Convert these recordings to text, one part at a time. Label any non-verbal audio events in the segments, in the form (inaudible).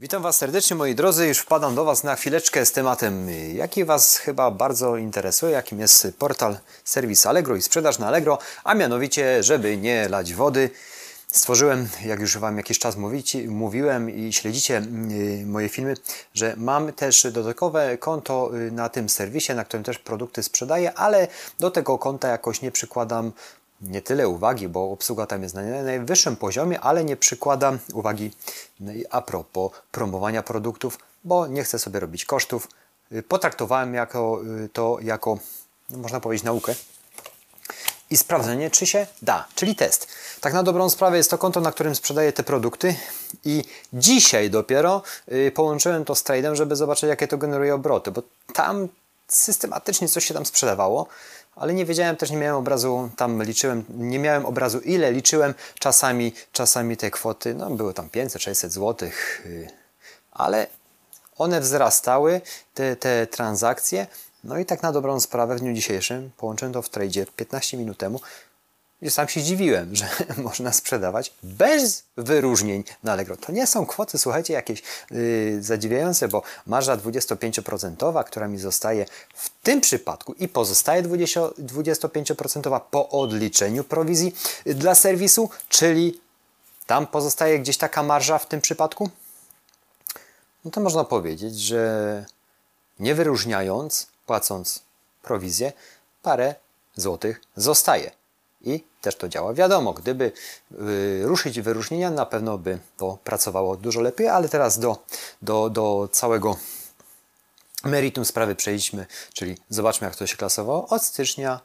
Witam Was serdecznie moi drodzy, już wpadam do Was na chwileczkę z tematem, jaki Was chyba bardzo interesuje, jakim jest portal serwis Allegro i sprzedaż na Allegro, a mianowicie, żeby nie lać wody, stworzyłem, jak już Wam jakiś czas mówicie, mówiłem i śledzicie y, moje filmy, że mam też dodatkowe konto y, na tym serwisie, na którym też produkty sprzedaję, ale do tego konta jakoś nie przykładam nie tyle uwagi, bo obsługa tam jest na najwyższym poziomie, ale nie przykładam uwagi no a propos promowania produktów, bo nie chcę sobie robić kosztów. Y, potraktowałem jako, to jako, no można powiedzieć, naukę i sprawdzenie, czy się da, czyli test. Tak na dobrą sprawę jest to konto, na którym sprzedaję te produkty i dzisiaj dopiero yy, połączyłem to z trade'em, żeby zobaczyć, jakie to generuje obroty, bo tam systematycznie coś się tam sprzedawało, ale nie wiedziałem, też nie miałem obrazu, tam liczyłem, nie miałem obrazu ile liczyłem, czasami, czasami te kwoty, no były tam 500-600 zł, yy, ale one wzrastały, te, te transakcje, no i tak na dobrą sprawę w dniu dzisiejszym połączyłem to w tradzie 15 minut temu i sam się zdziwiłem, że (laughs) można sprzedawać bez wyróżnień na Allegro. To nie są kwoty, słuchajcie, jakieś yy, zadziwiające, bo marża 25%, która mi zostaje w tym przypadku i pozostaje 20, 25% po odliczeniu prowizji dla serwisu, czyli tam pozostaje gdzieś taka marża w tym przypadku, no to można powiedzieć, że nie wyróżniając płacąc prowizję, parę złotych zostaje. I też to działa. Wiadomo, gdyby y, ruszyć wyróżnienia, na pewno by to pracowało dużo lepiej, ale teraz do, do, do całego meritum sprawy przejdźmy, czyli zobaczmy, jak to się klasowało od stycznia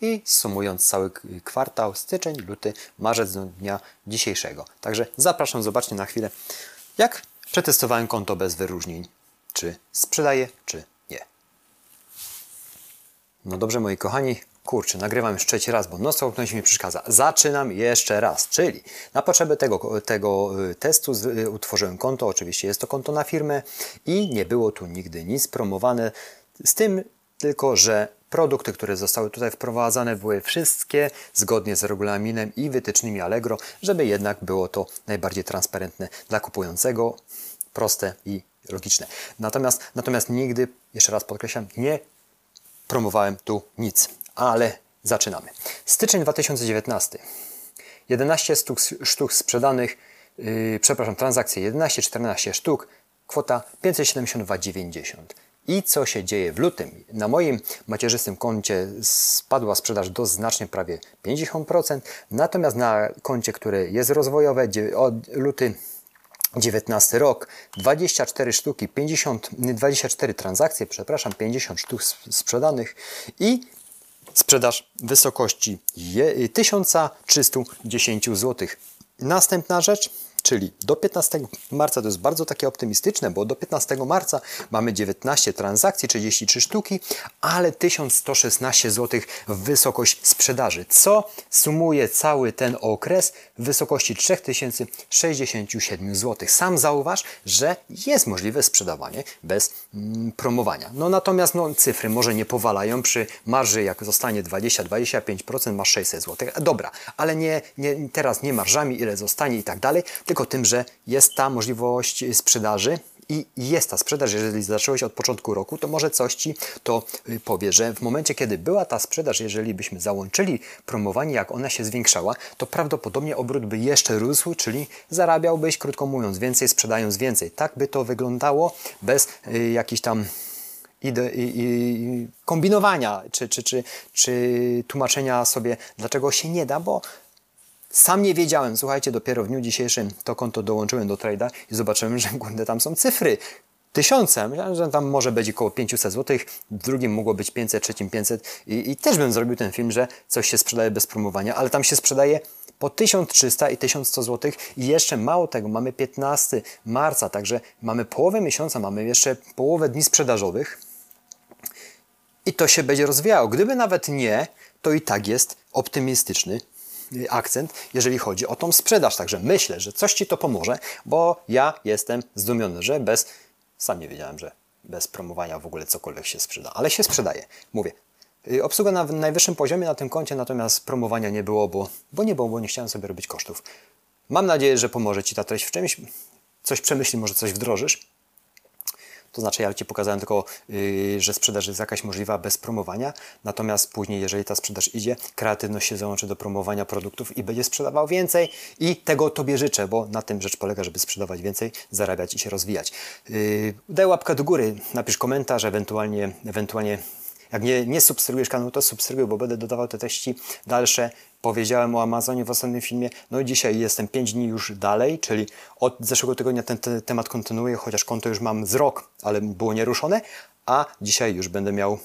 i sumując cały kwartał, styczeń, luty, marzec do dnia dzisiejszego. Także zapraszam, zobaczcie na chwilę, jak przetestowałem konto bez wyróżnień. Czy sprzedaję, czy no dobrze, moi kochani, kurczę, nagrywam już trzeci raz, bo no co ktoś mi przeszkadza. Zaczynam jeszcze raz, czyli na potrzeby tego, tego y, testu y, utworzyłem konto, oczywiście jest to konto na firmę i nie było tu nigdy nic promowane, z tym tylko, że produkty, które zostały tutaj wprowadzane, były wszystkie zgodnie z regulaminem i wytycznymi Allegro, żeby jednak było to najbardziej transparentne dla kupującego, proste i logiczne. Natomiast, natomiast nigdy, jeszcze raz podkreślam, nie promowałem tu nic, ale zaczynamy. Styczeń 2019. 11 sztuk, sztuk sprzedanych, yy, przepraszam, transakcje 11-14 sztuk, kwota 572,90. I co się dzieje w lutym? Na moim macierzystym koncie spadła sprzedaż do znacznie prawie 50%, natomiast na koncie, które jest rozwojowe, od luty 19 rok, 24 sztuki, 50, 24 transakcje, przepraszam, 50 sztuk sprzedanych i sprzedaż wysokości 1310 zł. Następna rzecz, czyli do 15 marca to jest bardzo takie optymistyczne, bo do 15 marca mamy 19 transakcji, 33 sztuki, ale 1116 zł wysokość sprzedaży, co sumuje cały ten okres w wysokości 3067 zł. Sam zauważ, że jest możliwe sprzedawanie bez mm, promowania. No natomiast no, cyfry może nie powalają przy marży, jak zostanie 20-25%, masz 600 zł. Dobra, ale nie, nie, teraz nie marżami, ile zostanie i tak dalej, tylko tym, że jest ta możliwość sprzedaży i jest ta sprzedaż, jeżeli zacząłeś od początku roku, to może coś Ci to y, powie, że w momencie, kiedy była ta sprzedaż, jeżeli byśmy załączyli promowanie, jak ona się zwiększała, to prawdopodobnie obrót by jeszcze rósł, czyli zarabiałbyś, krótko mówiąc, więcej, sprzedając więcej. Tak by to wyglądało bez y, jakichś tam i, i, kombinowania, czy, czy, czy, czy tłumaczenia sobie, dlaczego się nie da, bo sam nie wiedziałem, słuchajcie, dopiero w dniu dzisiejszym to konto dołączyłem do trade'a i zobaczyłem, że kurde, tam są cyfry. Tysiące, myślałem, że tam może być około 500 zł, w drugim mogło być 500, trzecim 500 i, i też bym zrobił ten film, że coś się sprzedaje bez promowania, ale tam się sprzedaje po 1300 i 1100 zł i jeszcze mało tego, mamy 15 marca, także mamy połowę miesiąca, mamy jeszcze połowę dni sprzedażowych i to się będzie rozwijało. Gdyby nawet nie, to i tak jest optymistyczny akcent, jeżeli chodzi o tą sprzedaż. Także myślę, że coś Ci to pomoże, bo ja jestem zdumiony, że bez, sam nie wiedziałem, że bez promowania w ogóle cokolwiek się sprzeda, ale się sprzedaje. Mówię, y, Obsługa na najwyższym poziomie na tym koncie, natomiast promowania nie było, bo, bo nie było, bo nie chciałem sobie robić kosztów. Mam nadzieję, że pomoże Ci ta treść w czymś coś przemyśli, może coś wdrożysz. To znaczy, ja Ci pokazałem tylko, yy, że sprzedaż jest jakaś możliwa bez promowania, natomiast później, jeżeli ta sprzedaż idzie, kreatywność się załączy do promowania produktów i będzie sprzedawał więcej i tego Tobie życzę, bo na tym rzecz polega, żeby sprzedawać więcej, zarabiać i się rozwijać. Yy, daj łapkę do góry, napisz komentarz, ewentualnie, ewentualnie jak nie, nie subskrybujesz kanału, to subskrybuj, bo będę dodawał te treści dalsze. Powiedziałem o Amazonie w ostatnim filmie. No i dzisiaj jestem 5 dni już dalej, czyli od zeszłego tygodnia ten, ten temat kontynuuję, chociaż konto już mam z rok, ale było nieruszone, a dzisiaj już będę miał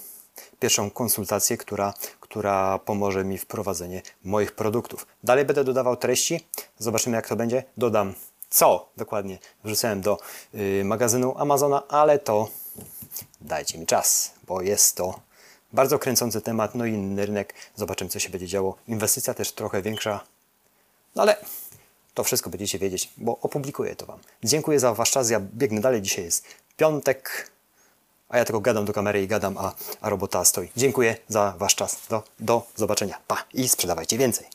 pierwszą konsultację, która, która pomoże mi w prowadzeniu moich produktów. Dalej będę dodawał treści, zobaczymy jak to będzie. Dodam co dokładnie wrzucałem do y, magazynu Amazona, ale to dajcie mi czas, bo jest to bardzo kręcący temat, no i inny rynek. Zobaczymy, co się będzie działo. Inwestycja też trochę większa, no ale to wszystko będziecie wiedzieć, bo opublikuję to Wam. Dziękuję za Wasz czas. Ja biegnę dalej. Dzisiaj jest piątek, a ja tylko gadam do kamery i gadam, a, a robota stoi. Dziękuję za Wasz czas. Do, do zobaczenia. Pa i sprzedawajcie więcej.